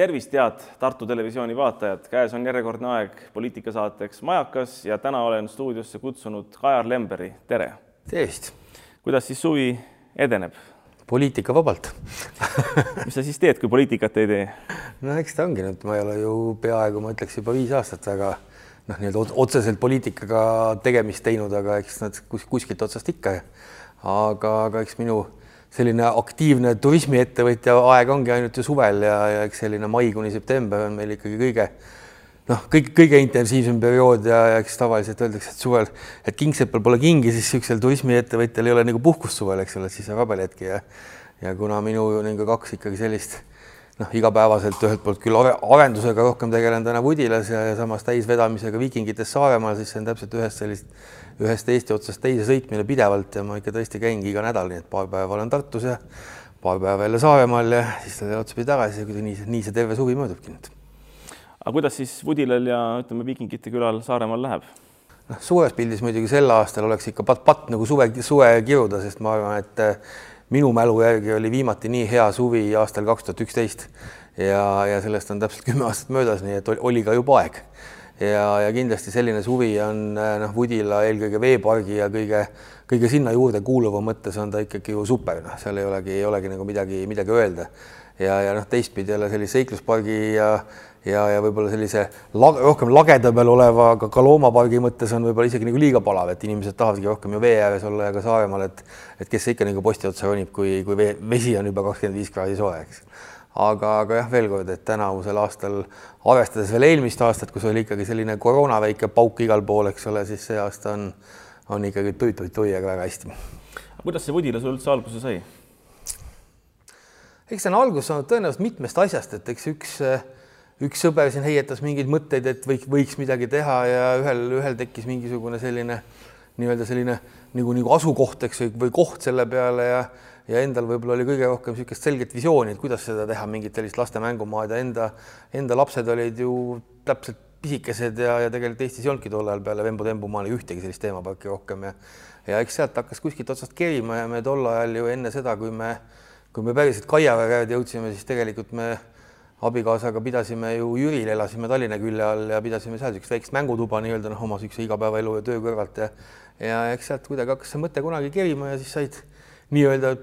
tervist, head Tartu Televisiooni vaatajad, käes on järjekordne aeg poliitikasaateks Majakas ja täna olen stuudiosse kutsunud Kajar Lemberi, tere. tervist. kuidas siis suvi edeneb? poliitikavabalt mis sa siis teed, kui poliitikat ei tee? no eks ta ongi nüüd, ma ei ole ju peaaegu, ma ütleks juba viis aastat väga noh, nii-öelda otseselt poliitikaga tegemist teinud, aga eks nad kuskilt otsast ikka. aga, aga eks minu selline aktiivne turismiettevõtja aeg ongi ainult ju suvel ja, ja eks selline mai kuni september on meil ikkagi kõige noh, kõik kõige intensiivsem periood ja, ja eks tavaliselt öeldakse, et suvel, et kingsepal pole kingi, siis niisugusel turismiettevõtjal ei ole nagu puhkust suvel, eks ole, siis saab rabelhetki ja ja kuna minu nagu kaks ikkagi sellist noh, igapäevaselt ühelt poolt küll arendusega rohkem tegelen täna Vudilas ja, ja samas täisvedamisega Viikingites Saaremaal, siis see on täpselt ühest sellist, ühest Eesti otsast teise sõitmine pidevalt ja ma ikka tõesti käingi iga nädal, nii et paar päeva olen Tartus ja paar päeva jälle Saaremaal ja siis otsapidi tagasi ja kuidagi nii, nii see terve suvi möödubki nüüd. aga kuidas siis Vudilal ja ütleme, Viikingite külal Saaremaal läheb? noh, suures pildis muidugi sel aastal oleks ikka patt-patt nagu suve, suve kiruda, sest ma arvan, et minu mälu järgi oli viimati nii hea suvi aastal kaks tuhat üksteist ja, ja sellest on täpselt kümme aastat möödas, nii et oli ka juba aeg. ja, ja kindlasti selline suvi on noh, Vudila eelkõige veepargi ja kõige, kõige sinna juurde kuuluva mõttes on ta ikkagi ju super, noh, seal ei olegi, ei olegi nagu midagi, midagi öelda. ja, ja noh, teistpidi jälle sellise seikluspargi ja ja, ja võib-olla sellise lag, rohkem lageda peal oleva, aga ka loomapargi mõttes on võib-olla isegi nagu liiga palav, et inimesed tahavadki rohkem ju vee ääres olla ja ka Saaremaal, et et kes ikka nagu posti otsa ronib, kui, kui vee, vesi on juba kakskümmend viis kraadi soe, eks. aga, aga jah, veel kord, et tänavusel aastal, arvestades veel eelmist aastat, kus oli ikkagi selline koroona väike pauk igal pool, eks ole, siis see aasta on, on ikkagi tui-tui-tui, aga väga hästi. kuidas see Vudila sul üldse alguse sai? eks see on alguse saanud tõenäoliselt mitmest asjast, et eks üks äh, üks sõber siin heietas mingeid mõtteid, et võiks, võiks midagi teha ja ühel, ühel tekkis mingisugune selline nii-öelda selline nagu, nagu asukoht, eks ju, või koht selle peale ja ja endal võib-olla oli kõige rohkem niisugust selget visiooni, et kuidas seda teha, mingit sellist laste mängumaad ja enda, enda lapsed olid ju täpselt pisikesed ja, ja tegelikult Eestis ei olnudki tol ajal peale Vembu-Tembumaal ühtegi sellist teemaparki rohkem ja ja eks sealt hakkas kuskilt otsast kerima ja me tol ajal ju enne seda, kui me, kui me päriselt Kaiaväe jõudsime, siis tegelikult me abikaasaga pidasime ju Jüril, elasime Tallinna külje all ja pidasime seal niisugust väikest mängutuba nii-öelda noh, oma niisuguse igapäevaelu ja töö kõrvalt ja ja eks sealt kuidagi hakkas see mõte kunagi kerima ja siis said nii-öelda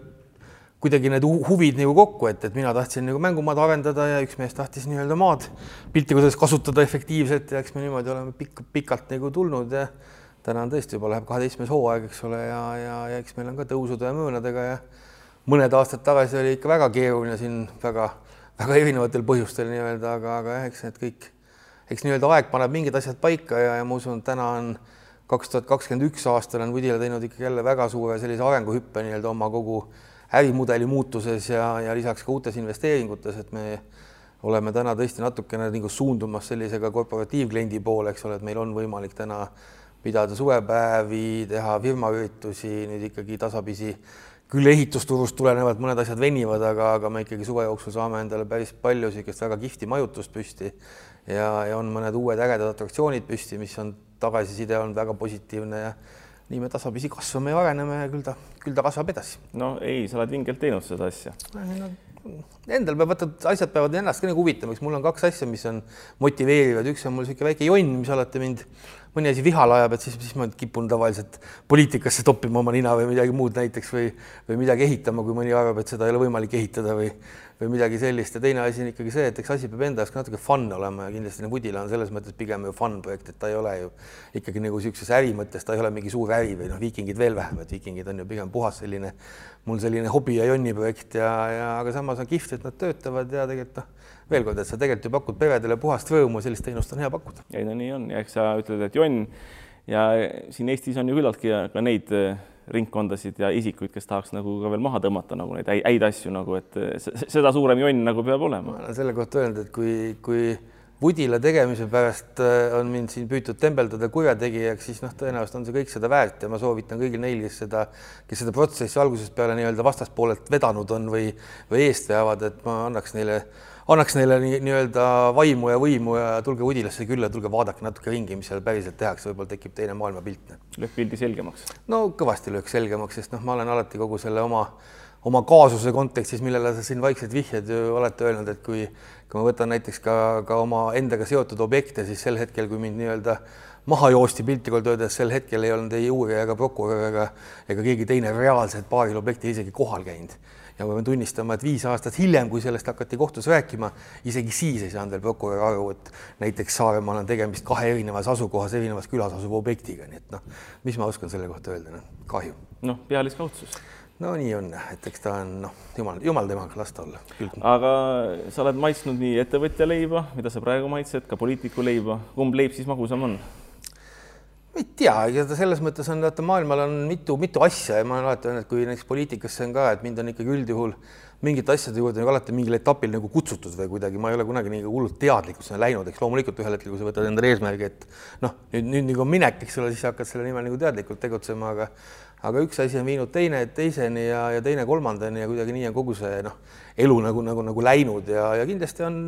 kuidagi need huvid nagu kokku, et, et mina tahtsin nagu mängumaad arendada ja üks mees tahtis nii-öelda maad piltlikult öeldes kasutada efektiivselt ja eks me niimoodi oleme pikk, pikalt nagu tulnud ja täna on tõesti juba läheb kaheteistkümnes hooaeg, eks ole, ja, ja, ja eks meil on ka tõusude ja möönadega ja mõned aastad tagasi oli ikka väga keeruline siin väga väga erinevatel põhjustel nii-öelda, aga, aga jah, eks need kõik, eks nii-öelda aeg paneb mingid asjad paika ja, ja ma usun, täna on kaks tuhat kakskümmend üks aastal on Võdila teinud ikkagi jälle väga suure sellise arenguhüppe nii-öelda oma kogu ärimudeli muutuses ja, ja lisaks ka uutes investeeringutes, et me oleme täna tõesti natukene nagu suundumas sellise ka korporatiivkliendi poole, eks ole, et meil on võimalik täna pidada suvepäevi, teha firmaüritusi nüüd ikkagi tasapisi küll ehitusturust tulenevalt mõned asjad venivad, aga, aga me ikkagi suve jooksul saame endale päris palju niisugust väga kihvti majutust püsti ja, ja on mõned uued ägedad atraktsioonid püsti, mis on tagasiside olnud väga positiivne ja nii me tasapisi kasvame ja areneme ja küll ta, küll ta kasvab edasi. no ei, sa oled vingelt teinud seda asja no,. Endal peab, vaata, asjad peavad ennast ka nagu huvitama, eks mul on kaks asja, mis on motiveerivad, üks on mul niisugune väike jonn, mis alati mind mõni asi vihale ajab, et siis, siis ma kipun tavaliselt poliitikasse toppima oma nina või midagi muud näiteks või, või midagi ehitama, kui mõni arvab, et seda ei ole võimalik ehitada või, või midagi sellist. Ja teine asi on ikkagi see, et eks asi peab enda jaoks ka natuke fun olema ja kindlasti nagu Woodil on selles mõttes pigem ju fun projekt, et ta ei ole ju ikkagi nagu niisuguses äri mõttes, ta ei ole mingi suur äri või noh, viikingid veel vähem, et viikingid on ju pigem puhas selline, mul selline hobi ja jonni projekt ja, ja aga samas on kihvt, et nad töötavad ja tegelikult noh veel kord, et sa tegelikult ju pakud peredele puhast rõõmu, sellist teenust on hea pakkuda. ei no nii on ja eks sa ütled, et jonn ja siin Eestis on ju küllaltki ka neid äh, ringkondasid ja isikuid, kes tahaks nagu ka veel maha tõmmata nagu neid häid asju nagu, et äh, seda suurem jonn nagu peab olema. ma olen selle kohta öelnud, et kui, kui Vudila tegemise pärast äh, on mind siin püütud tembeldada kurjategijaks, siis noh, tõenäoliselt on see kõik seda väärt ja ma soovitan kõigil neil, kes seda, kes seda protsessi algusest peale nii-öelda vastaspoolelt vedanud on või, või eest veavad, et ma annaks neile annaks neile nii-öelda nii vaimu ja võimu ja tulge Udilasse külla, tulge vaadake natuke ringi, mis seal päriselt tehakse, võib-olla tekib teine maailmapilt. lööb pildi selgemaks? no kõvasti lööks selgemaks, sest noh, ma olen alati kogu selle oma, oma kaasuse kontekstis, millele sa siin vaikselt vihjed ju olete öelnud, et kui, kui ma võtan näiteks ka, ka oma endaga seotud objekte, siis sel hetkel, kui mind nii-öelda maha joosti piltlikult öeldes, sel hetkel ei olnud ei uurija ega prokurör ega, ega keegi teine reaalselt paaril objektil isegi kohal käinud ja ma pean tunnistama, et viis aastat hiljem, kui sellest hakati kohtus rääkima, isegi siis ei saanud veel prokurör aru, et näiteks Saaremaal on tegemist kahe erinevas asukohas, erinevas külas asuva objektiga, nii et noh, mis ma oskan selle kohta öelda, noh, kahju. noh, pealiskaudsus no nii on, et eks ta on noh, jumal, jumal temaga las ta olla. aga sa oled maitsnud nii ettevõtja leiba, mida sa praegu maitsed, ka poliitiku leiba, kumb leib siis magusam on? Ma ei tea, ega ta selles mõttes on, vaata maailmal on mitu-mitu asja ja ma olen alati öelnud, et kui näiteks poliitikasse on ka, et mind on ikkagi üldjuhul mingite asjade juurde nagu alati mingil etapil nagu kutsutud või kuidagi, ma ei ole kunagi nii hullult teadlikult sinna läinud, eks loomulikult ühel hetkel, kui sa võtad endale eesmärgi, et noh, nüüd nüüd nagu minek, eks ole, siis hakkad selle nimel nagu teadlikult tegutsema, aga aga üks asi on viinud teine teiseni ja, ja teine kolmandani ja kuidagi nii on kogu see noh, elu nagu, nagu, nagu läinud ja, ja kindlasti on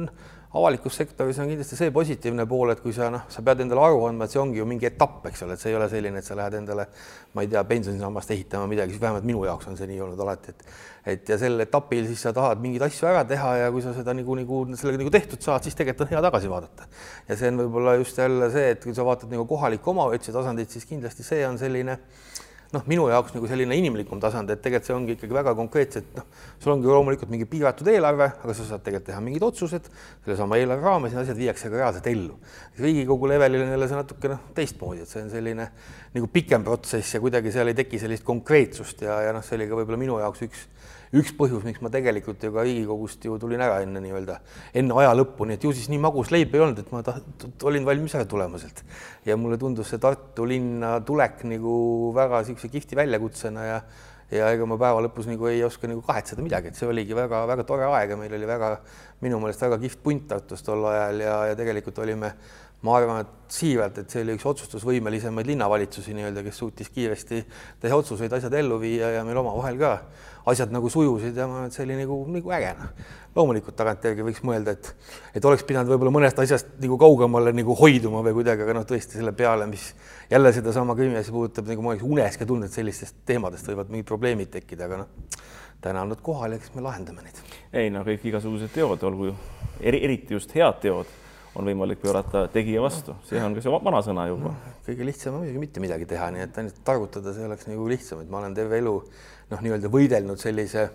avalikus sektoris on kindlasti see positiivne pool, et kui sa noh, sa pead endale aru andma, et see ongi ju mingi etapp, eks ole, et see ei ole selline, et sa lähed endale, ma ei tea, pensionisammast ehitama midagi, siis vähemalt minu jaoks on see nii olnud alati, et et ja sel etapil siis sa tahad mingeid asju ära teha ja kui sa seda nagu, nagu sellega nagu tehtud saad, siis tegelikult on hea tagasi vaadata. ja see on võib-olla just jälle see, et kui sa vaatad nagu kohaliku omavalitsuse tasandit, siis kindlasti see on selline noh, minu jaoks nagu selline inimlikum tasand, et tegelikult see ongi ikkagi väga konkreetselt, noh, sul ongi loomulikult mingi piiratud eelarve, aga sa saad tegelikult teha mingid otsused sellesama eelarve raames ja asjad viiakse ka reaalselt ellu. riigikogu levelil on jälle see natuke noh, teistmoodi, et see on selline nagu pikem protsess ja kuidagi seal ei teki sellist konkreetsust ja, ja noh, see oli ka võib-olla minu jaoks üks üks põhjus, miks ma tegelikult ju ka Riigikogust ju tulin ära enne nii-öelda, enne aja lõppu, nii et ju siis nii magus leib ei olnud, et ma taht-, olin valmis ära tulema sealt. ja mulle tundus see Tartu linna tulek nagu väga niisuguse kihvti väljakutsena ja ja ega ma päeva lõpus nagu ei oska nagu kahetseda midagi, et see oligi väga-väga tore aeg ja meil oli väga, minu meelest väga kihvt punt Tartus tol ajal ja, ja tegelikult olime ma arvan, et siiralt, et see oli üks otsustusvõimelisemaid linnavalitsusi nii-öelda, kes suutis kiiresti teha otsuseid, asjad ellu viia ja meil omavahel ka asjad nagu sujusid ja ma arvan, et see oli nagu, nagu äge noh. loomulikult tagantjärgi võiks mõelda, et, et oleks pidanud võib-olla mõnest asjast nagu kaugemale nagu hoiduma või kuidagi, aga noh, tõesti selle peale, mis jälle sedasama Krimmi asja puudutab, nagu ma oleks uneski tundnud, sellistest teemadest võivad mingid probleemid tekkida, aga noh, täna on nad kohal ja eks me lahendame neid. ei no kõik igasugused teod, olgu eri, eriti just head teod on võimalik pöörata tegija vastu, see on ka see vanasõna juba no,. kõige lihtsam on muidugi mitte midagi teha, nii et ainult targutada, see oleks nagu lihtsam, et ma olen terve elu noh, nii-öelda võidelnud sellise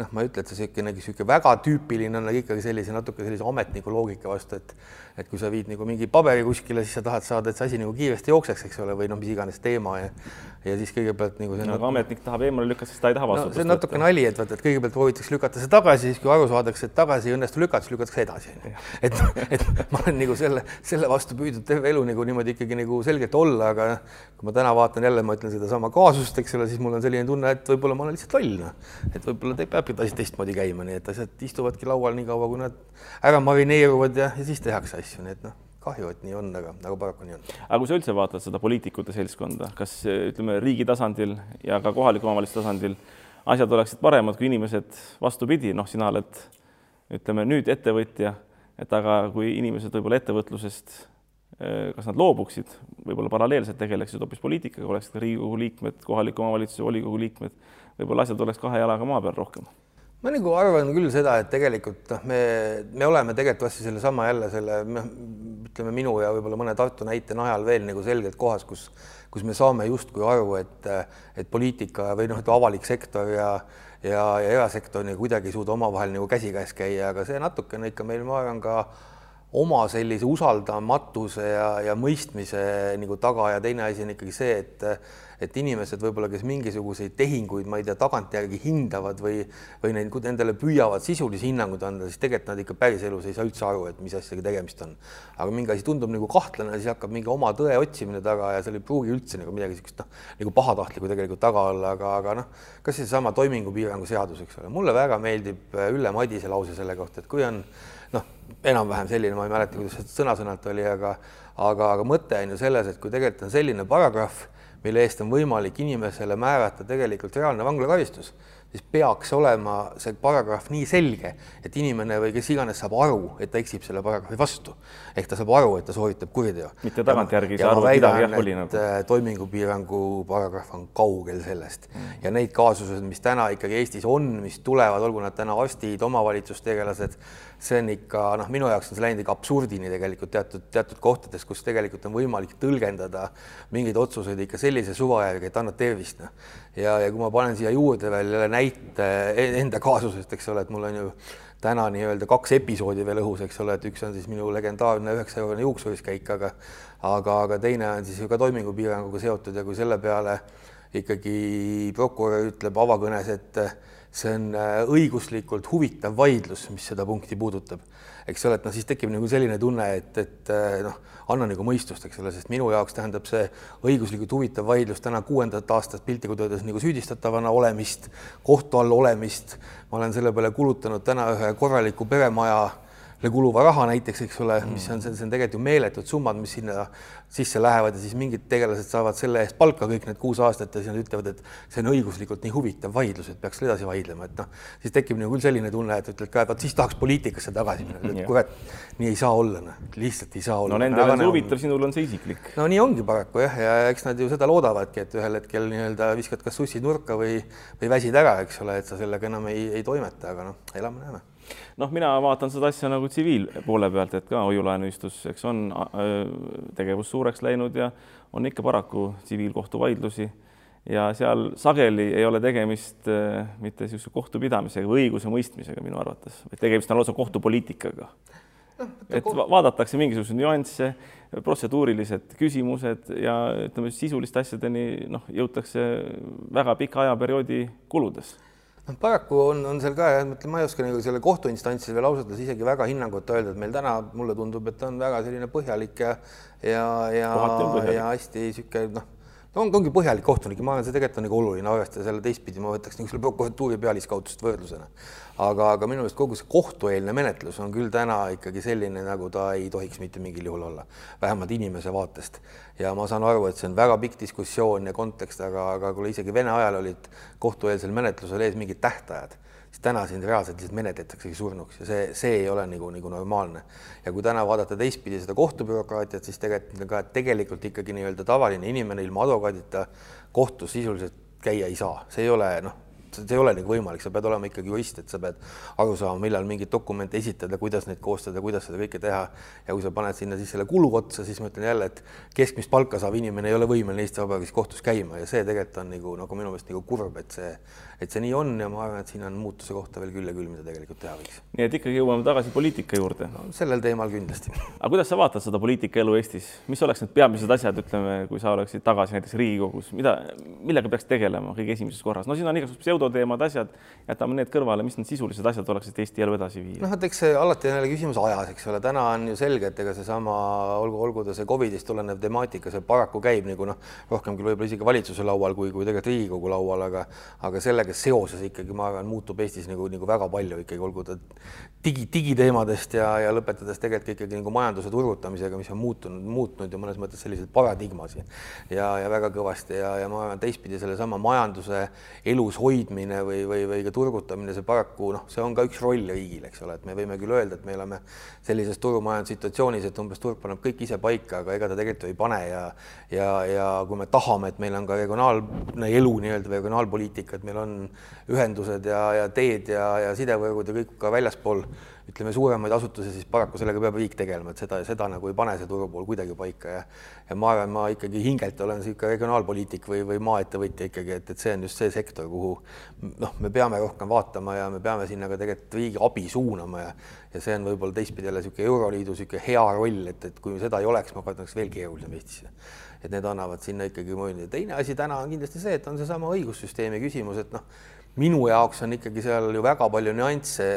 noh, ma ei ütle, et see niisugune, niisugune väga tüüpiline on, aga ikkagi sellise natuke sellise ametniku loogika vastu, et et kui sa viid nagu mingi paberi kuskile, siis sa tahad saada, et see asi nagu kiiresti jookseks, eks ole, või noh, mis iganes teema ja ja siis kõigepealt nagu see no, aga ametnik tahab eemale lükata, sest ta ei taha vastutust no, see on natuke nali, et vaata, et kõigepealt proovitakse lükata see tagasi, siis kui aru saadakse, et tagasi ei õnnestu lükata, siis lükatakse edasi. et, et ma olen nagu selle, selle vastu püüdnud terve elu nagu niimoodi ikkagi nagu selgelt olla, aga kui ma täna vaatan jälle, ma ütlen sedasama kaasust, eks ole, siis mul on selline tunne, et võib-olla ma olen lihtsalt loll, noh. et võib-olla te peabki asi teistmoodi käima, nii et asjad istuvadki laual nii kaua, kui nad ära marineeruvad ja, ja siis tehakse asju, nii et noh kahju, et nii on, aga, aga paraku nii on. aga kui sa üldse vaatad seda poliitikute seltskonda, kas ütleme riigi tasandil ja ka kohaliku omavalitsuse tasandil asjad oleksid paremad, kui inimesed vastupidi, noh, sina oled ütleme nüüd ettevõtja, et aga kui inimesed võib-olla ettevõtlusest, eh, kas nad loobuksid, võib-olla paralleelselt tegeleksid hoopis poliitikaga, oleksid ka Riigikogu liikmed, kohaliku omavalitsuse volikogu liikmed, võib-olla asjad oleks kahe jalaga maa peal rohkem. Ma nagu arvan küll seda, et tegelikult noh, me, me oleme tegelikult vast sellesama jälle selle noh, ütleme minu ja võib-olla mõne Tartu näite najal veel nagu selgelt kohas, kus, kus me saame justkui aru, et, et poliitika või noh, et avalik sektor ja ja, ja erasektor nagu kuidagi ei suuda omavahel nagu käsikäes käia, aga see natukene ikka meil, ma arvan, ka oma sellise usaldamatuse ja, ja mõistmise nagu taga ja teine asi on ikkagi see, et et inimesed võib-olla, kes mingisuguseid tehinguid, ma ei tea, tagantjärgi hindavad või, või neid, nendele püüavad sisulisi hinnanguid anda, siis tegelikult nad ikka päriselus ei saa üldse aru, et mis asjaga tegemist on. aga mingi asi tundub nagu kahtlane, siis hakkab mingi oma tõe otsimine taga ja seal ei pruugi üldse nagu midagi niisugust noh, nagu pahatahtlikku tegelikult taga olla, aga, aga noh, kas seesama toimingupiirangu seadus, eks ole, mulle väga meeldib äh, Ülle Madise lause selle kohta, et kui on noh, enam-vähem selline, ma ei mäleta, kuidas see sõna-sõnalt oli, aga aga, aga mõte on ju selles, et kui tegelikult on selline paragrahv, mille eest on võimalik inimesele määrata tegelikult reaalne vanglakaristus, siis peaks olema see paragrahv nii selge, et inimene või kes iganes saab aru, et ta eksib selle paragrahvi vastu. ehk ta saab aru, et ta sooritab kuriteo. mitte tagantjärgi ei saa aru, et midagi jah oli nagu. Äh, toimingupiirangu paragrahv on kaugel sellest mm. ja neid kaasuseid, mis täna ikkagi Eestis on, mis tulevad, olgu nad täna arstid, omavalitsustegelased, see on ikka noh, minu jaoks on see läinud ikka absurdini tegelikult teatud, teatud kohtades, kus tegelikult on võimalik tõlgendada mingeid otsuseid ikka sellise suva järgi, et annad tervist noh. Ja, ja kui ma panen siia juurde veel jälle näite e-, enda kaasusest, eks ole, et mul on ju täna nii-öelda kaks episoodi veel õhus, eks ole, et üks on siis minu legendaarne üheksa eurone juuksuriskäik, aga aga, aga teine on siis ju ka toimingupiiranguga seotud ja kui selle peale ikkagi prokurör ütleb avakõnes, et see on äh, õiguslikult huvitav vaidlus, mis seda punkti puudutab, eks ole, et noh, siis tekib nagu selline tunne, et, et äh, noh, anna nagu mõistust, eks ole, sest minu jaoks tähendab see õiguslikult huvitav vaidlus täna kuuendat aastat piltlikult öeldes nagu süüdistatavana olemist, kohtu all olemist. ma olen selle peale kulutanud täna ühe korraliku peremaja kuluva raha näiteks, eks ole, mis on, see on tegelikult ju meeletud summad, mis sinna sisse lähevad ja siis mingid tegelased saavad selle eest palka kõik need kuus aastat ja siis nad ütlevad, et see on õiguslikult nii huvitav vaidlus, et peaks edasi vaidlema, et noh, siis tekib nagu küll selline tunne, et ütled ka, et vot siis tahaks poliitikasse tagasi minna, et kurat, nii ei saa olla, noh, lihtsalt ei saa olla. no nendele on see huvitav, sinul on see isiklik. no nii ongi paraku jah, ja eks nad ju seda loodavadki, et ühel hetkel nii-öelda viskad kas sussid nurka või, või väsid ära, eks ole, et sa sellega enam ei, ei toimeta, aga noh, elame-näeme noh, mina vaatan seda asja nagu tsiviilpoole pealt, et ka hoiulaenuistus, eks on tegevus suureks läinud ja on ikka paraku tsiviilkohtuvaidlusi ja seal sageli ei ole tegemist mitte niisuguse kohtupidamisega või õigusemõistmisega minu arvates, vaid tegemist on lausa kohtupoliitikaga no,. et vaadatakse mingisuguseid nüansse, protseduurilised küsimused ja ütleme, sisuliste asjadeni noh, jõutakse väga pika ajaperioodi kuludes noh, paraku on, on seal ka jah, mõtlen, ma ei oska nagu selle kohtuinstantsil veel ausalt öeldes isegi väga hinnangut öelda, et meil täna mulle tundub, et on väga selline põhjalik ja ja, ja, ja hästi sihuke noh no on, ongi põhjalik kohtunik ja ma arvan, see tegelikult on nagu oluline arvestada selle teistpidi, ma võtaks nagu selle prokuratuuri pealiskaudselt võrdlusena. aga, aga minu meelest kogu see kohtueelne menetlus on küll täna ikkagi selline, nagu ta ei tohiks mitte mingil juhul olla, vähemalt inimese vaatest. ja ma saan aru, et see on väga pikk diskussioon ja kontekst, aga, aga kui isegi Vene ajal olid kohtueelsel menetlusel ees mingid tähtajad siis täna sind reaalselt lihtsalt menetletaksegi surnuks ja see, see ei ole nagu, nagu normaalne. ja kui täna vaadata teistpidi seda kohtubürokraatiat, siis tegelikult ka tegelikult ikkagi nii-öelda tavaline inimene ilma advokaadita kohtus sisuliselt käia ei saa, see ei ole noh see ei ole nagu võimalik, sa pead olema ikkagi jurist, et sa pead aru saama, millal mingeid dokumente esitada, kuidas neid koostada, kuidas seda kõike teha. ja kui sa paned sinna siis selle kulu otsa, siis ma ütlen jälle, et keskmist palka saav inimene ei ole võimeline Eesti Vabariigis kohtus käima ja see tegelikult on nagu nagu minu meelest nagu kurb, et see, et see nii on ja ma arvan, et siin on muutuse kohta veel küll ja küll, mida tegelikult teha võiks. nii et ikkagi jõuame tagasi poliitika juurde no,. sellel teemal kindlasti. aga kuidas sa vaatad seda poliitikaelu Eestis, mis oleks need peamised asjad, ütleme, kui sa oleksid tagasi näiteks Riigikogus, mida, millega peaks tegelema kõige esimeses korras? no siin on igasugused pseudoteemad, asjad, jätame need kõrvale, mis need sisulised asjad oleksid Eesti elu edasi viia? noh, et eks see alati on jälle küsimus ajas, eks ole, täna on ju selge, et ega seesama olgu, olgu ta see Covidist tulenev temaatika, see paraku käib nagu noh, rohkem küll võib-olla isegi valitsuse laual kui, kui tegelikult Riigikogu laual, aga aga sellega seoses ikkagi ma arvan, muutub Eestis nagu, nagu väga palju ikkagi, olgu ta digi, digiteemadest ja, ja lõpetades tegelikult ikkagi nagu majanduse turgutamisega, mis on muutunud, muutnud ja mõnes mõttes selliseid paradigmasid ja, ja väga kõvasti ja, ja ma arvan, teistpidi sellesama majanduse elus hoidmine või, või, või ka turgutamine, see paraku noh, see on ka üks roll riigil, eks ole, et me võime küll öelda, et me oleme sellises turumajandussituatsioonis, et umbes turg paneb kõik ise paika, aga ega ta tegelikult ei pane ja ja, ja kui me tahame, et meil on ka regionaalne elu nii-öelda regionaalpoliitika, et meil on ühendused ja, ja teed ja, ja sidevõrgud ja kõik ka väljaspool ütleme, suuremaid asutusi, siis paraku sellega peab riik tegelema, et seda, seda nagu ei pane see turupool kuidagi paika ja ja ma arvan, ma ikkagi hingelt olen niisugune regionaalpoliitik või, või maaettevõtja ikkagi, et, et see on just see sektor, kuhu noh, me peame rohkem vaatama ja me peame sinna ka tegelikult riigi abi suunama ja ja see on võib-olla teistpidi jälle niisugune Euroliidu niisugune hea roll, et, et kui seda ei oleks, ma kardan, oleks veel keerulisem Eestisse. et need annavad sinna ikkagi mõju. teine asi täna on kindlasti see, et on seesama õigussüsteemi küsimus, et noh, minu jaoks on ikkagi seal ju väga palju nüansse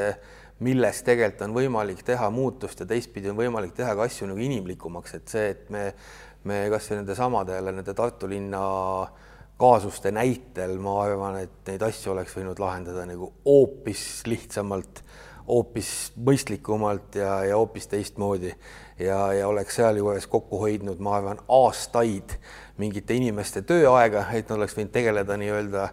milles tegelikult on võimalik teha muutust ja teistpidi on võimalik teha ka asju nagu inimlikumaks, et see, et me, me kasvõi nende samade jälle nende Tartu linna kaasuste näitel, ma arvan, et neid asju oleks võinud lahendada nagu hoopis lihtsamalt, hoopis mõistlikumalt ja, ja hoopis teistmoodi. Ja, ja oleks sealjuures kokku hoidnud, ma arvan, aastaid mingite inimeste tööaega, et nad oleks võinud tegeleda nii-öelda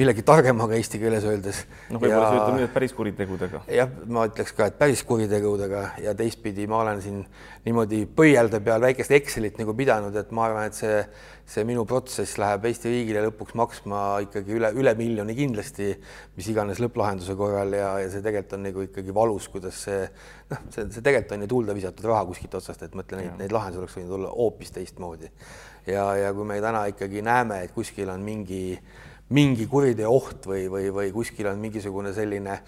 millegi targemaga eesti keeles öeldes. noh, võib-olla sa ütled nüüd, päris kuritegudega. jah, ma ütleks ka, et päris kuritegudega ja teistpidi ma olen siin niimoodi põielde peal väikest Excelit nagu pidanud, et ma arvan, et see, see minu protsess läheb Eesti riigile lõpuks maksma ikkagi üle, üle miljoni kindlasti, mis iganes lõpplahenduse korral ja, ja see tegelikult on nagu ikkagi valus, kuidas see noh, see, see tegelikult on ju tuulde visatud raha kuskilt otsast, et mõtle neid, neid lahendusi oleks võinud olla hoopis teistmoodi. ja, ja kui me täna ikkagi näeme, et kuskil on mingi mingi kuriteo oht või, või, või kuskil on mingisugune selline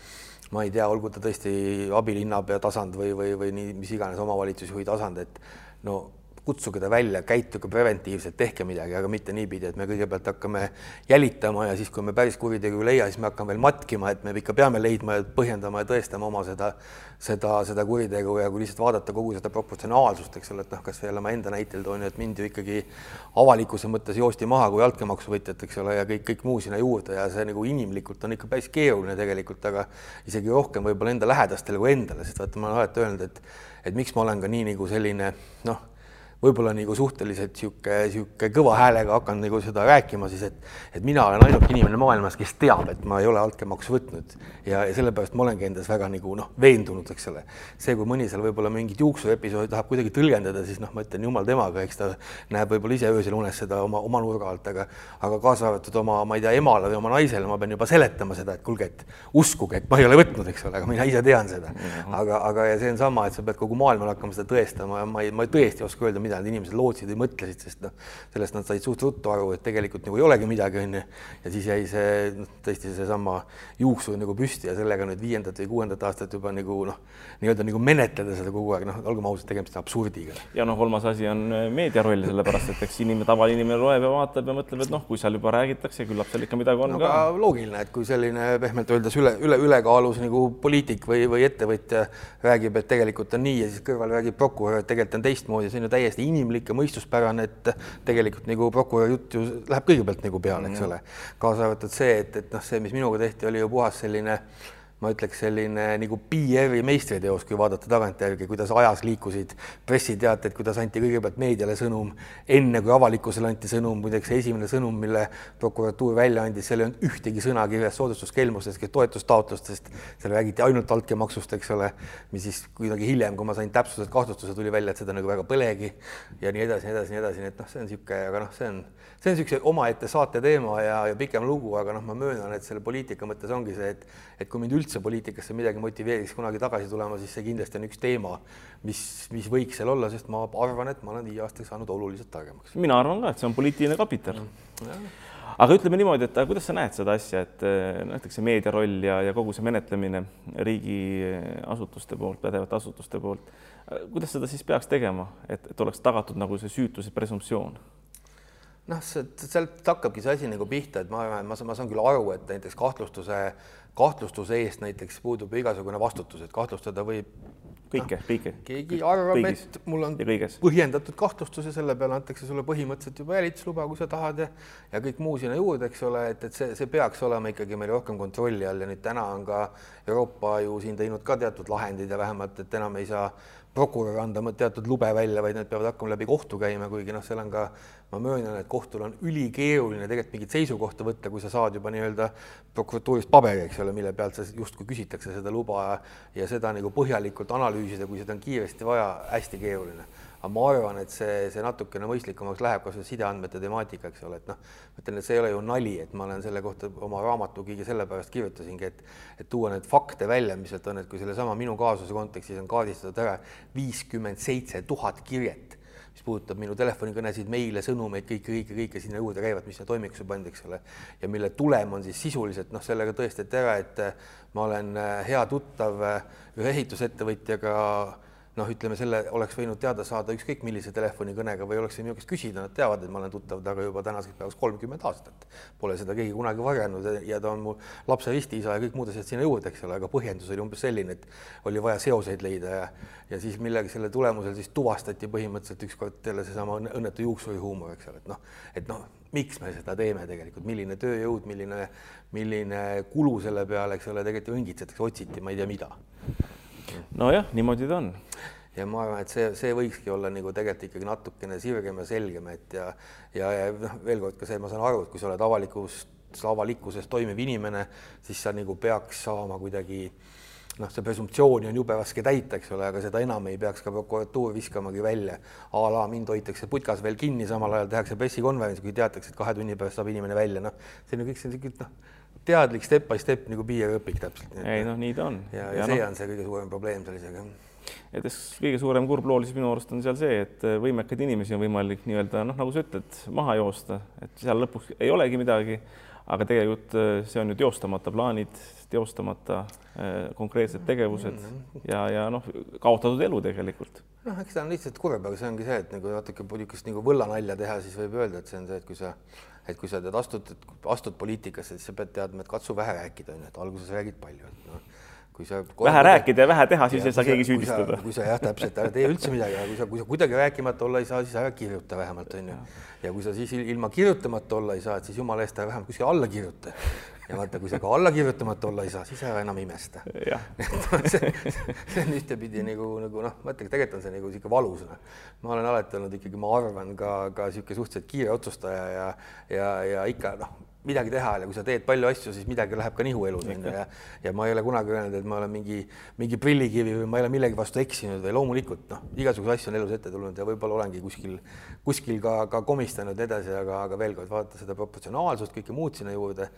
ma ei tea, olgu ta tõesti abilinnapea tasand või, või, või nii, mis iganes omavalitsusjuhi tasand, et no kutsuge ta välja, käituge preventiivselt, tehke midagi, aga mitte niipidi, et me kõigepealt hakkame jälitama ja siis, kui me päris kuritegu ei leia, siis me hakkame veel matkima, et me ikka peame leidma ja põhjendama ja tõestama oma seda, seda, seda kuritegu ja kui lihtsalt vaadata kogu seda proportsionaalsust, eks ole, et noh, kas või jälle ma enda näitel toon, et mind ju ikkagi avalikkuse mõttes joosti maha kui altkäemaksu võtjat, eks ole, ja kõik, kõik muu sinna juurde ja see nagu inimlikult on ikka päris keeruline tegelikult, aga isegi rohkem võib-olla enda lähedastele kui endale, sest vaata, ma olen alati öelnud, et et miks ma olen ka nii nagu selline noh võib-olla nagu suhteliselt sihuke, sihuke kõva häälega hakkan nagu seda rääkima, siis et, et mina olen ainuke inimene maailmas, kes teab, et ma ei ole altkäemaksu võtnud ja, ja sellepärast ma olengi endas väga nagu noh, veendunud, eks ole. see, kui mõni seal võib-olla mingit juuksuepisoodi tahab kuidagi tõlgendada, siis noh, ma ütlen jumal temaga, eks ta näeb võib-olla ise öösel unes seda oma, oma nurga alt, aga, aga kaasa arvatud oma, ma ei tea, emale või oma naisele ma pean juba seletama seda, et kuulge, et uskuge, et ma ei ole võtnud, eks ole, aga mina ise tean seda. aga, aga ja see on sama, et sa pead kogu maailmale hakkama seda tõestama ja ma ei, ma tõesti ei oska öelda, mida need inimesed lootsid või mõtlesid, sest noh, sellest nad said suht ruttu aru, et tegelikult nagu ei olegi midagi, onju. ja siis jäi see noh, tõesti seesama juuksur nagu püsti ja sellega nüüd viiendat või kuuendat aastat juba nagu noh, nii-öelda nagu menetleda seda kogu aeg, noh, olgem ausad, tegemist on absurdiga. ja noh, kolmas asi on äh, meedia roll, sellepärast et eks inimene, tavaline loeb ja vaatab ja mõtleb, et noh, kui seal juba räägitakse, küllap seal ikka midagi on no, ka. loogiline, et kui selline pehmelt öeldes üle, üle, ülekaalus nagu poliitik või, või ettevõtja räägib, et tegelikult on nii ja siis kõrval räägib prokurör, et tegelikult on teistmoodi, see on ju täiesti inimlik ja mõistuspärane, et tegelikult nagu prokuröri jutt ju läheb kõigepealt nagu peale, eks ole. kaasa arvatud see, et, et noh, see, mis minuga tehti, oli ju puhas selline äh, ma ütleks selline nagu PR-i meistriteos, kui vaadata tagantjärgi, kuidas ajas liikusid pressiteated, kuidas anti kõigepealt meediale sõnum, enne kui avalikkusele anti sõnum, muideks esimene sõnum, mille prokuratuur välja andis, seal ei olnud ühtegi sõna kirjas soodustuskelmustest, toetustaotlustest, seal räägiti ainult altkäemaksust, eks ole, mis siis kuidagi hiljem, kui ma sain täpsused, kahtlustuse, tuli välja, et seda nagu väga põlegi ja nii edasi, nii edasi, nii edasi, nii et noh, see on niisugune, aga noh, see on, see on niisuguse omaette saate teema ja, ja pikem lugu, aga noh, ma möönan, et selle poliitika mõttes ongi see, et, et kui mind üldse poliitikasse midagi motiveeriks kunagi tagasi tulema, siis see kindlasti on üks teema, mis, mis võiks seal olla, sest ma arvan, et ma olen viie aastaga saanud oluliselt targemaks. mina arvan ka, et see on poliitiline kapital mm.. aga ütleme niimoodi, et kuidas sa näed seda asja, et eh, näiteks see meedia roll ja, ja kogu see menetlemine riigiasutuste poolt, pädevate asutuste poolt, kuidas seda siis peaks tegema, et, et oleks tagatud nagu see süütuse presumptsioon? Noh, see sealt hakkabki see asi nagu pihta, et ma ma saan, ma saan küll aru, et näiteks kahtlustuse kahtlustuse eest näiteks puudub igasugune vastutus, et kahtlustada võib kõike no,, kõike. keegi arvab, et mul on põhjendatud kahtlustus ja selle peale antakse sulle põhimõtteliselt juba jälitusluba, kui sa tahad ja ja kõik muu sinna juurde, eks ole, et, et see, see peaks olema ikkagi meil rohkem kontrolli all ja nüüd täna on ka Euroopa ju siin teinud ka teatud lahendid ja vähemalt, et enam ei saa prokurör anda teatud lube välja, vaid need peavad hakkama läbi kohtu käima, kuigi noh, seal on ka, ma möönan, et kohtul on ülikeeruline tegelikult mingit seisukohta võtta, kui sa saad juba nii-öelda prokuratuurist paberi, eks ole, mille pealt sa justkui küsitakse seda luba ja seda nagu põhjalikult analüüsida, kui seda on kiiresti vaja, hästi keeruline. Aga ma arvan, et see, see natukene mõistlikumaks läheb, kas või sideandmete temaatika, eks ole, et noh, ma ütlen, et see ei ole ju nali, et ma olen selle kohta oma raamatu kõige sellepärast kirjutasingi, et et tuua need fakte välja, mis sealt on, et kui sellesama minu kaasuse kontekstis on kaardistatud ära viiskümmend seitse tuhat kirjet, mis puudutab minu telefonikõnesid, meile, sõnumeid, kõike, kõike, kõike sinna juurde käivad, mis sinna toimikusse pandi, eks ole, ja mille tulem on siis sisuliselt noh, sellega tõestati ära, et ma olen hea tuttav ühe ehitusettevõtjaga noh, ütleme selle oleks võinud teada saada ükskõik millise telefonikõnega või oleks minu käest küsida, nad teavad, et ma olen tuttav temaga juba tänaseks päevaks kolmkümmend aastat. Pole seda keegi kunagi varjanud ja ta on mu lapse ristiisa ja kõik muud asjad sinna juurde, eks ole, aga põhjendus oli umbes selline, et oli vaja seoseid leida ja ja siis millegi selle tulemusel siis tuvastati põhimõtteliselt ükskord jälle seesama õnnetu juuksurihuumor, eks ole, et noh, et noh, miks me seda teeme tegelikult, milline tööjõud, milline, milline kulu selle peale, eks ole, tegelikult ju õngitsetakse, otsiti, ma ei tea, mida nojah, niimoodi ta on. ja ma arvan, et see, see võikski olla nagu tegelikult ikkagi natukene sirgem ja selgem, et ja ja, ja noh, veel kord ka see, ma saan aru, et kui sa oled avalikus avalikkuses toimiv inimene, siis sa nagu peaks saama kuidagi noh, see presumptsiooni on jube raske täita, eks ole, aga seda enam ei peaks ka prokuratuur viskamagi välja. a la mind hoitakse putkas veel kinni, samal ajal tehakse pressikonverents, kui teatakse, et kahe tunni pärast saab inimene välja, noh, see on ju kõik see niisugune noh, teadlik step by step nagu piiriõpik täpselt. ei noh, nii ta on. ja, ja, ja see no. on see kõige suurem probleem sellisega et kõige suurem kurb lool siis minu arust on seal see, et võimekaid inimesi on võimalik nii-öelda noh, nagu sa ütled, maha joosta, et seal lõpuks ei olegi midagi aga tegelikult äh, see on ju teostamata plaanid, teostamata äh, konkreetsed tegevused mhm. ja, ja noh, kaotatud elu tegelikult. noh, eks ta on lihtsalt kurb, aga see ongi see, et nagu natuke niisugust nagu võllanalja teha, siis võib öelda, et see on see, et kui sa, et kui sa tead, astud, astud poliitikasse, siis sa pead teadma, et katsu vähe rääkida, onju, et alguses räägid palju, et noh kui sa vähe rääkida ja vähe teha, siis ei saa keegi süüdistada. kui sa jah, täpselt, ära tee üldse midagi, aga kui sa, kui sa kuidagi rääkimata olla ei saa, siis ära kirjuta vähemalt onju. ja kui sa siis ilma kirjutamata olla ei saa, et siis jumala eest ära vähemalt kuskil alla kirjuta. Ja vaata, kui sa ka alla kirjutamata olla ei saa, siis ära enam imesta. see, see on ühtepidi nagu, nagu noh, ma ütlen, tegelikult on see nagu sihuke valus. Noh. ma olen alati olnud ikkagi, ma arvan ka, ka sihuke suhteliselt kiire otsustaja ja, ja, ja ikka noh midagi teha ja kui sa teed palju asju, siis midagi läheb ka nihu elus onju ja ja ma ei ole kunagi öelnud, et ma olen mingi mingi prillikivi või ma ei ole millegi vastu eksinud või loomulikult noh, igasuguseid asju on elus ette tulnud ja võib-olla olengi kuskil kuskil ka, ka komistanud edasi, aga, aga veel kord vaadata seda proportsionaalsust, kõike muud sinna juurde.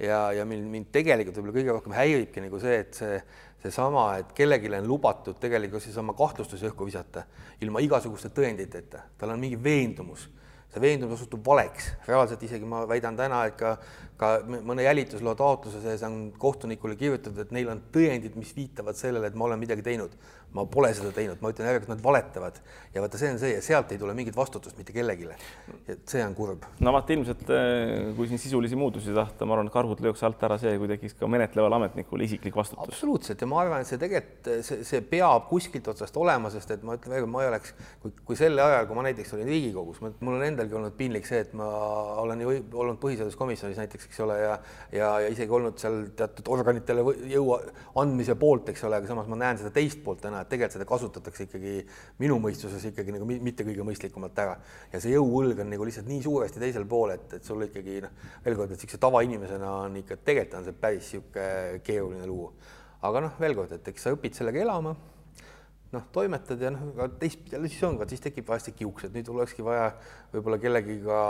Ja, ja mind, mind tegelikult võib-olla kõige rohkem häiribki nagu see, et see seesama, et kellelegi on lubatud tegelikult seesama kahtlustus õhku visata ilma igasuguste tõenditeta, tal on mingi veendumus see veendumus osutub valeks, reaalselt isegi ma väidan täna, et ka, ka mõne jälitusloo taotluse sees on kohtunikule kirjutatud, et neil on tõendid, mis viitavad sellele, et ma olen midagi teinud ma pole seda teinud, ma ütlen järelikult, nad valetavad ja vaata, see on see ja sealt ei tule mingit vastutust mitte kellelegi. et see on kurb. no vaata ilmselt, eh, kui siin sisulisi muutusi tahta, ma arvan, et karhud lööks alt ära see, kui tekiks ka menetleval ametnikul isiklik vastutus. absoluutselt ja ma arvan, et see tegelikult see, see peab kuskilt otsast olema, sest et ma ütlen veel, ma ei oleks, kui, kui sel ajal, kui ma näiteks olin Riigikogus, mul on endalgi olnud piinlik see, et ma olen ju olnud põhiseaduskomisjonis näiteks, eks ole, ja ja, ja isegi olnud seal teatud organitele jõu andmise poolt, eks ole, aga samas ma näen seda teist poolt täna et tegelikult seda kasutatakse ikkagi minu mõistuses ikkagi nagu mitte kõige mõistlikumalt ära ja see jõuõlg on nagu lihtsalt nii suuresti teisel pool, et, et sul ikkagi noh, veel kord, et niisuguse tavainimesena on ikka tegelikult on see päris niisugune keeruline lugu. aga noh, veel kord, et eks sa õpid sellega elama noh, toimetad ja noh, aga teistpidi jälle siis on, siis tekib vahest kiuks, et nüüd olekski vaja võib-olla kellegiga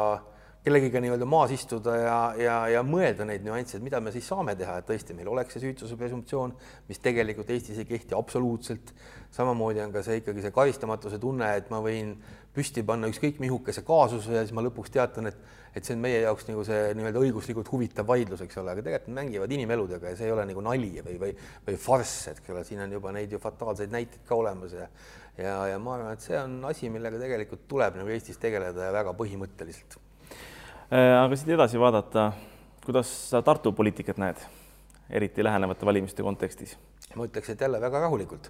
kellegiga nii-öelda maas istuda ja, ja, ja mõelda neid nüansse, et mida me siis saame teha, et tõesti meil oleks see süütuse presumptsioon, mis tegelikult Eestis ei kehti absoluutselt. samamoodi on ka see ikkagi see karistamatuse tunne, et ma võin püsti panna ükskõik mihukese kaasuse ja siis ma lõpuks teatan, et, et see on meie jaoks nagu see nii-öelda õiguslikult huvitav vaidlus, eks ole, aga tegelikult nad mängivad inimeludega ja see ei ole nagu nali või, või, või farss, eks ole, siin on juba neid ju fataalseid näiteid ka olemas ja ja, ja ma arvan, et see on asi, millega tegelikult tuleb nagu Eestis tegeleda ja väga põhimõtteliselt aga siit edasi vaadata, kuidas sa Tartu poliitikat näed, eriti lähenevate valimiste kontekstis? ma ütleks, et jälle väga rahulikult,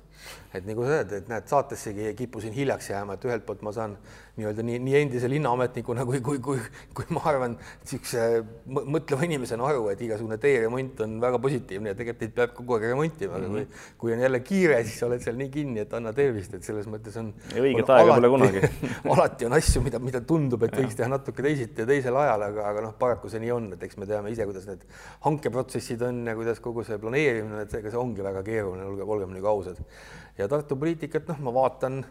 et nagu sa öeld, et näed, saatessegi kippusin hiljaks jääma, et ühelt poolt ma saan nii-öelda nii, nii endise linnaametnikuna kui, kui, kui, kui ma arvan, niisuguse mõtleva inimesena aru, et igasugune teeremont on väga positiivne ja tegelikult neid peab kogu aeg remontima, aga mm -hmm. kui, kui on jälle kiire, siis oled seal nii kinni, et anna tervist, et selles mõttes on. õiget aega pole kunagi alati on asju, mida, mida tundub, et võiks teha natuke teisiti ja teisel ajal, aga, aga noh, paraku see nii on, et eks me teame ise, kuidas need hankeprotsessid on ja kuidas kogu see planeerimine, et ega see ongi väga keeruline, olgem, olgem nagu ausad. Ja Tartu poliitikat, noh, ma vaatan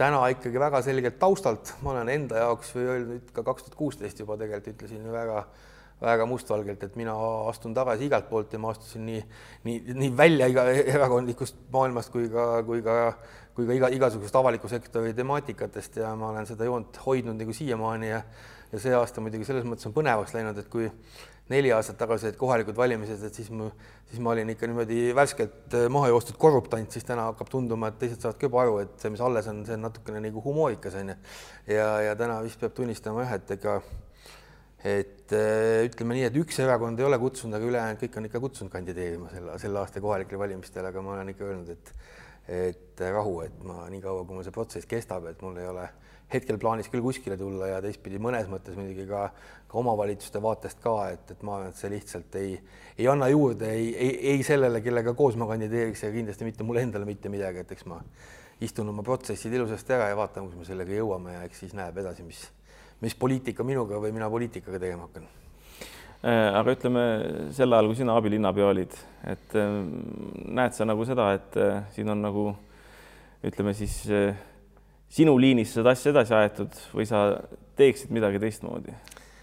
täna ikkagi väga selgelt taustalt, ma olen enda jaoks või öelnud ka kaks tuhat kuusteist juba tegelikult ütlesin väga väga mustvalgelt, et mina astun tagasi igalt poolt ja ma astusin nii, nii, nii välja iga erakondlikust maailmast kui ka, kui ka, kui ka iga, igasugusest avaliku sektori temaatikatest ja ma olen seda joont hoidnud nagu siiamaani ja ja see aasta muidugi selles mõttes on põnevaks läinud, et kui neli aastat tagasi olid kohalikud valimised, et siis ma, siis ma olin ikka niimoodi värskelt äh, maha joostud korruptant, siis täna hakkab tunduma, et teised saavad ka juba aru, et see, mis alles on, see on natukene nagu humoorikas onju. ja, ja täna vist peab tunnistama jah, et ega, et äh, ütleme nii, et üks erakond ei ole kutsunud, aga ülejäänud kõik on ikka kutsunud kandideerima selle, selle aasta kohalikele valimistele, aga ma olen ikka öelnud, et, et rahu, et ma niikaua, kui mul see protsess kestab, et mul ei ole hetkel plaanis küll kuskile tulla ja teistpidi mõnes mõttes muidugi ka, ka omavalitsuste vaatest ka, et, et ma arvan, et see lihtsalt ei, ei anna juurde ei, ei, ei sellele, kellega koos ma kandideeriks ja kindlasti mitte mulle endale mitte midagi, et eks ma istun oma protsessid ilusasti ära ja vaatan, kus me sellega jõuame ja eks siis näeb edasi, mis, mis poliitika minuga või mina poliitikaga tegema hakkan Äh, aga ütleme sel ajal, kui sina abilinnapea olid, et äh, näed sa nagu seda, et äh, siin on nagu ütleme siis sinu liinis seda asja edasi aetud või sa teeksid midagi teistmoodi?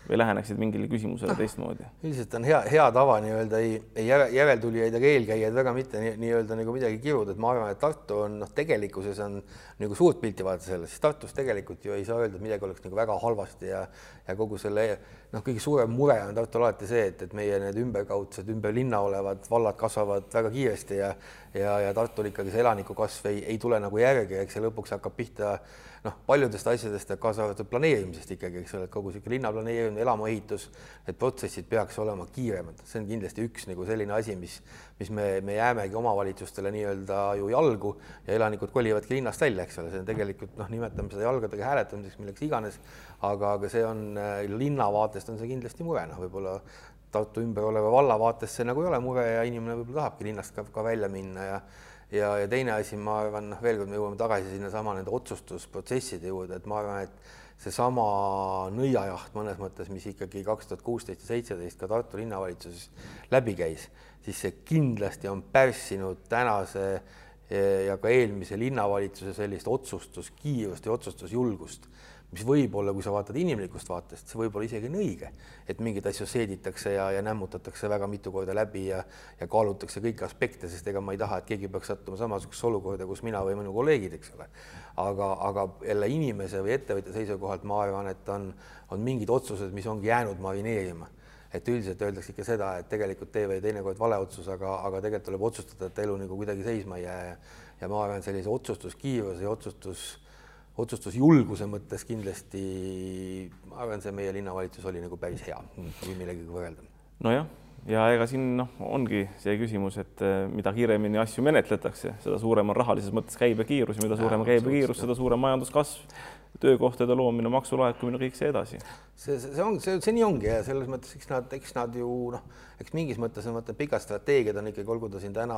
Või läheneksid mingile küsimusele no, teistmoodi? üldiselt on hea, hea tava nii-öelda ei, ei järeltulijaid ega eelkäijaid väga mitte nii-öelda nii nagu midagi kiruda, et ma arvan, et Tartu on noh, tegelikkuses on nagu suurt pilti vaadata sellest, siis Tartus tegelikult ju ei saa öelda, et midagi oleks nagu väga halvasti ja ja kogu selle noh, kõige suurem mure on Tartul alati see, et, et meie need ümberkaudsed, ümber linna olevad vallad kasvavad väga kiiresti ja ja, ja Tartul ikkagi see elanike kasv ei, ei tule nagu järgi, eks see lõpuks hakkab pihta noh, paljudest asjadest, kaasa arvatud planeerimisest ikkagi, eks ole, et kogu niisugune linnaplaneerimine, elamuehitus, need protsessid peaks olema kiiremad, see on kindlasti üks nagu selline asi, mis, mis me, me jäämegi omavalitsustele nii-öelda ju jalgu ja elanikud kolivadki linnast välja, eks ole, see on tegelikult noh, nimetame seda jalgadega hääletamiseks, milleks iganes, aga, aga see on linna vaatest on see kindlasti mure, noh, võib-olla Tartu ümber oleva valla vaates see nagu ei ole mure ja inimene võib-olla tahabki linnast ka, ka välja minna ja ja, ja teine asi, ma arvan, noh, veel kord me jõuame tagasi sinnasama nende otsustusprotsesside juurde, et ma arvan, et seesama nõiajaht mõnes mõttes, mis ikkagi kaks tuhat kuusteist ja seitseteist ka Tartu linnavalitsuses läbi käis, siis see kindlasti on pärssinud tänase ja ka eelmise linnavalitsuse sellist otsustuskiirust ja otsustusjulgust mis võib-olla, kui sa vaatad inimlikust vaatest, see võib olla isegi on õige, et mingeid asju seeditakse ja, ja nämmutatakse väga mitu korda läbi ja, ja kaalutakse kõiki aspekte, sest ega ma ei taha, et keegi peaks sattuma samasugusesse olukorda, kus mina või minu kolleegid, eks ole. aga, aga jälle inimese või ettevõtja seisukohalt ma arvan, et on, on mingid otsused, mis ongi jäänud marineerima et üldiselt öeldakse ikka seda, et tegelikult tee või teinekord vale otsus, aga, aga tegelikult tuleb otsustada, et elu nagu kuidagi seisma ei jää ja, ja ma arvan, sellise otsustuskiiruse ja otsustus otsustusjulguse mõttes kindlasti ma arvan, see meie linnavalitsus oli nagu päris hea, kui millegagi võrrelda. nojah, ja ega siin noh, ongi see küsimus, et eh, mida kiiremini asju menetletakse, seda suurem on rahalises mõttes käibekiirus ja mida suurem on käibekiirus, seda suurem majanduskasv, töökohtade loomine, maksulaekumine, kõik see edasi. see, see, on, see, see nii ongi ja selles mõttes, eks nad, eks nad ju noh, eks mingis mõttes ma mõtlen, pikad strateegiad on ikkagi, olgu ta siin täna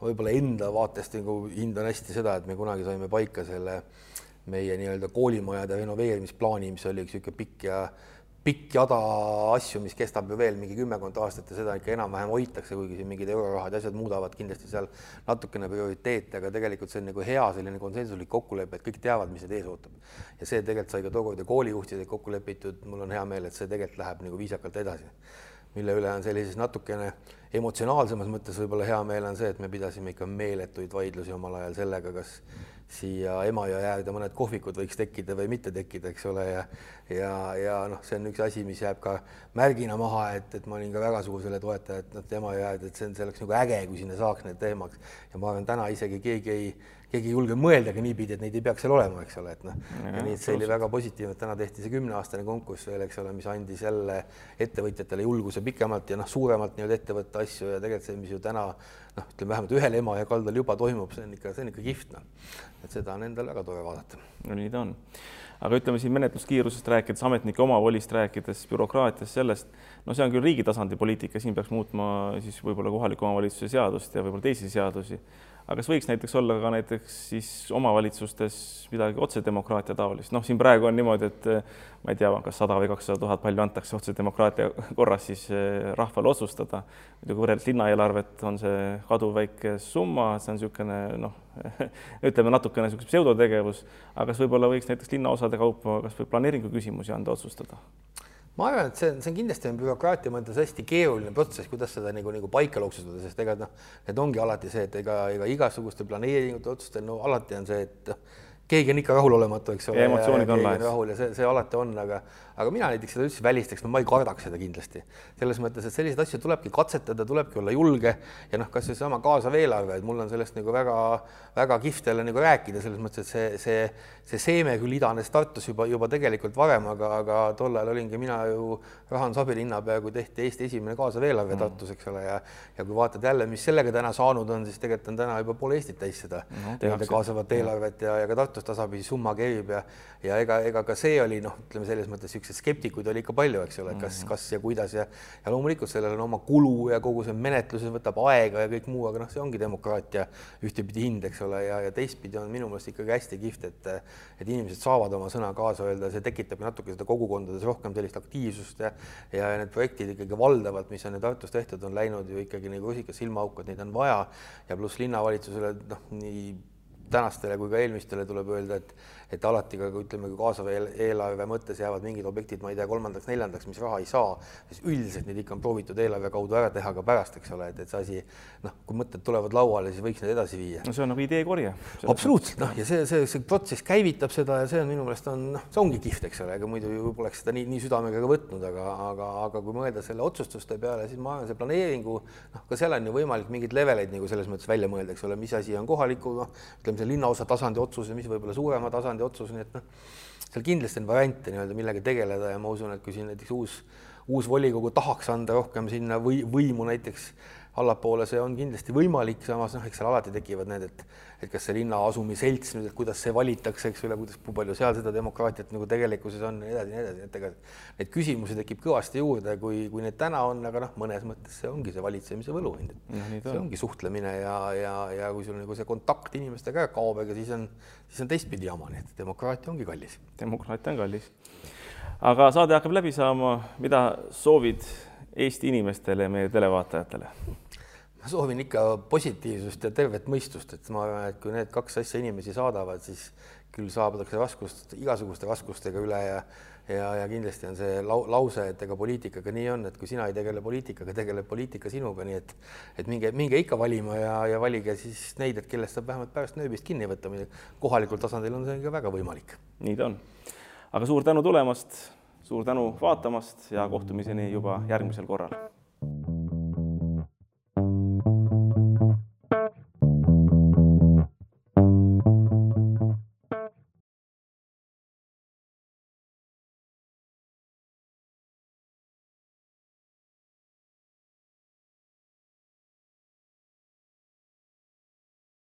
võib-olla enda vaatest nagu hindan hästi seda, et me kunagi saime paika selle meie nii-öelda koolimajade renoveerimisplaani, mis oli üks niisugune pikk ja pikk jada asju, mis kestab ju veel mingi kümmekond aastat ja seda ikka enam-vähem hoitakse, kuigi siin mingid eurorahad ja asjad muudavad kindlasti seal natukene prioriteete, aga tegelikult see on nagu hea selline konsensuslik kokkulepe, et kõik teavad, mis neid ees ootab. ja see tegelikult sai ka tookord ju koolijuhtidega kokku lepitud, mul on hea meel, et see tegelikult läheb nagu viisakalt edasi. mille üle on sellises natukene emotsionaalsemas mõttes võib-olla hea meel on see, et me pidasime ikka meeletuid vaidlusi omal ajal sellega, kas siia Emajõe äärde mõned kohvikud võiks tekkida või mitte tekkida, eks ole, ja ja, ja noh, see on üks asi, mis jääb ka märgina maha, et, et ma olin ka väga suur selle toetaja, et noh, Emajõe äärde, et see on, see oleks nagu äge, kui sinna saaks need teemaks. Ja ma arvan, täna isegi keegi ei keegi ei julge mõeldagi niipidi, et neid ei peaks seal olema, eks ole, et noh, ja nii et see oli väga positiivne, et täna tehti see kümneaastane konkurss veel, eks ole, mis andis jälle ettevõtjatele julguse pikemalt ja noh, suuremalt nii-öelda ette võtta asju ja tegelikult see, mis ju täna noh, ütleme vähemalt ühel ema ja kaldal juba toimub, see on ikka, see on ikka kihvt noh, et seda on endal väga tore vaadata. no nii ta on aga ütleme siin menetluskiirusest rääkides, ametnike omavolist rääkides, bürokraatiast, sellest, no see on küll riigi tasandi poliitika, siin peaks muutma siis võib-olla kohaliku omavalitsuse seadust ja võib-olla teisi seadusi aga kas võiks näiteks olla ka näiteks siis omavalitsustes midagi otsedemokraatia taolist, noh, siin praegu on niimoodi, et ma ei tea, kas sada või kakssada tuhat palju antakse otsedemokraatia korras siis eh, rahvale otsustada. muidugi võrreldes linnaeelarvet on see kaduvväike summa, see on niisugune noh, ütleme natukene niisugune pseudotegevus, aga kas võib-olla võiks näiteks linnaosade kaupa kas või planeeringu küsimusi anda otsustada? ma arvan, et see on, see on kindlasti on bürokraatia mõttes hästi keeruline protsess, kuidas seda nagu, nagu paika loksutada, sest ega noh, need ongi alati see, et ega, ega igasuguste planeeringute otsustel no alati on see, et keegi on ikka rahulolematu, eks ole. emotsioonid on laes. rahul ja see, see alati on, aga, aga mina näiteks seda üldse välistaks, no ma ei kardaks seda kindlasti. selles mõttes, et selliseid asju tulebki katsetada, tulebki olla julge ja noh, kas seesama kaasav eelarve, et mul on sellest nagu väga-väga kihvt jälle nagu rääkida, selles mõttes, et see, see, see seeme küll idanes Tartus juba, juba tegelikult varem, aga, aga tol ajal olingi mina ju rahandusabilinnapea, kui tehti Eesti esimene kaasav eelarve mm. Tartus, eks ole, ja ja kui vaatad jälle, mis sellega täna saanud on, siis tegelikult on täna juba pool Eestit täis seda no, kaasavat eelarvet ja, ja ka Tartu Tartus tasapisi summa kerib ja ja ega, ega ka see oli noh, ütleme selles mõttes niisuguseid skeptikuid oli ikka palju, eks ole, kas, mhm. kas ja kuidas ja ja loomulikult sellel on oma kulu ja kogu see menetlus võtab aega ja kõik muu, aga noh, see ongi demokraatia ühtepidi hind, eks ole, ja, ja teistpidi on minu meelest ikkagi hästi kihvt, et et inimesed saavad oma sõna kaasa öelda, see tekitab natuke seda kogukondades rohkem sellist aktiivsust ja ja need projektid ikkagi valdavalt, mis on Tartus tehtud, on läinud ju ikkagi nagu rusikas silmaauku, et neid on vaja ja pluss linnavalitsusele noh, nii tänastele kui ka eelmistele tuleb öelda, et et alati ka ütleme, kui kaasava eelarve mõttes jäävad mingid objektid, ma ei tea, kolmandaks-neljandaks, mis raha ei saa, siis üldiselt neid ikka on proovitud eelarve kaudu ära teha ka pärast, eks ole, et, et see asi noh, kui mõtted tulevad lauale, siis võiks need edasi viia. no see on nagu ideekorje. absoluutselt, noh, ja see, see, see protsess käivitab seda ja see on minu meelest on noh, see ongi kihvt, eks ole, ega muidu ju poleks seda nii, nii südamega ka võtnud, aga, aga, aga kui mõelda selle otsustuste peale, siis ma arvan, see planeeringu noh, ka seal on ju võimalik mingeid leveleid nagu selles mõttes välja mõelda, eks ole, mis asi on kohaliku noh, ütleme see linnaosa tasandi otsus ja mis võib-olla suurema tasandi otsus, nii et noh, seal kindlasti on variante nii-öelda millega tegeleda ja ma usun, et kui siin näiteks uus, uus volikogu tahaks anda rohkem sinna või võimu näiteks allapoole, see on kindlasti võimalik, samas noh, eks seal alati tekivad need, et et kas see linna asumiselts nüüd, et kuidas see valitakse, eks ole, kuidas, kui palju seal seda demokraatiat nagu tegelikkuses on ja nii edasi, nii edasi, et ega neid küsimusi tekib kõvasti juurde, kui, kui neid täna on, aga noh, mõnes mõttes see ongi see valitsemise võluhind, et no, see ongi suhtlemine ja, ja, ja kui sul nagu see kontakt inimestega kaob, ega siis on, siis on teistpidi jama, nii et demokraatia ongi kallis. demokraatia on kallis. aga saade hakkab läbi saama, mida soovid Eesti inimestele ja meie televaatajatele? Ma soovin ikka positiivsust ja tervet mõistust, et ma arvan, et kui need kaks asja inimesi saadavad, siis küll saabudakse raskust, igasuguste raskustega üle ja ja, ja kindlasti on see lau, lause, et ega poliitikaga nii on, et kui sina ei tegele poliitikaga, tegeleb poliitika sinuga, nii et et minge, minge ikka valima ja, ja valige siis neid, et kellest saab vähemalt pärast nööbist kinni võtta, kohalikul tasandil on see ka väga võimalik. nii ta on. aga suur tänu tulemast, suur tänu vaatamast ja kohtumiseni juba järgmisel korral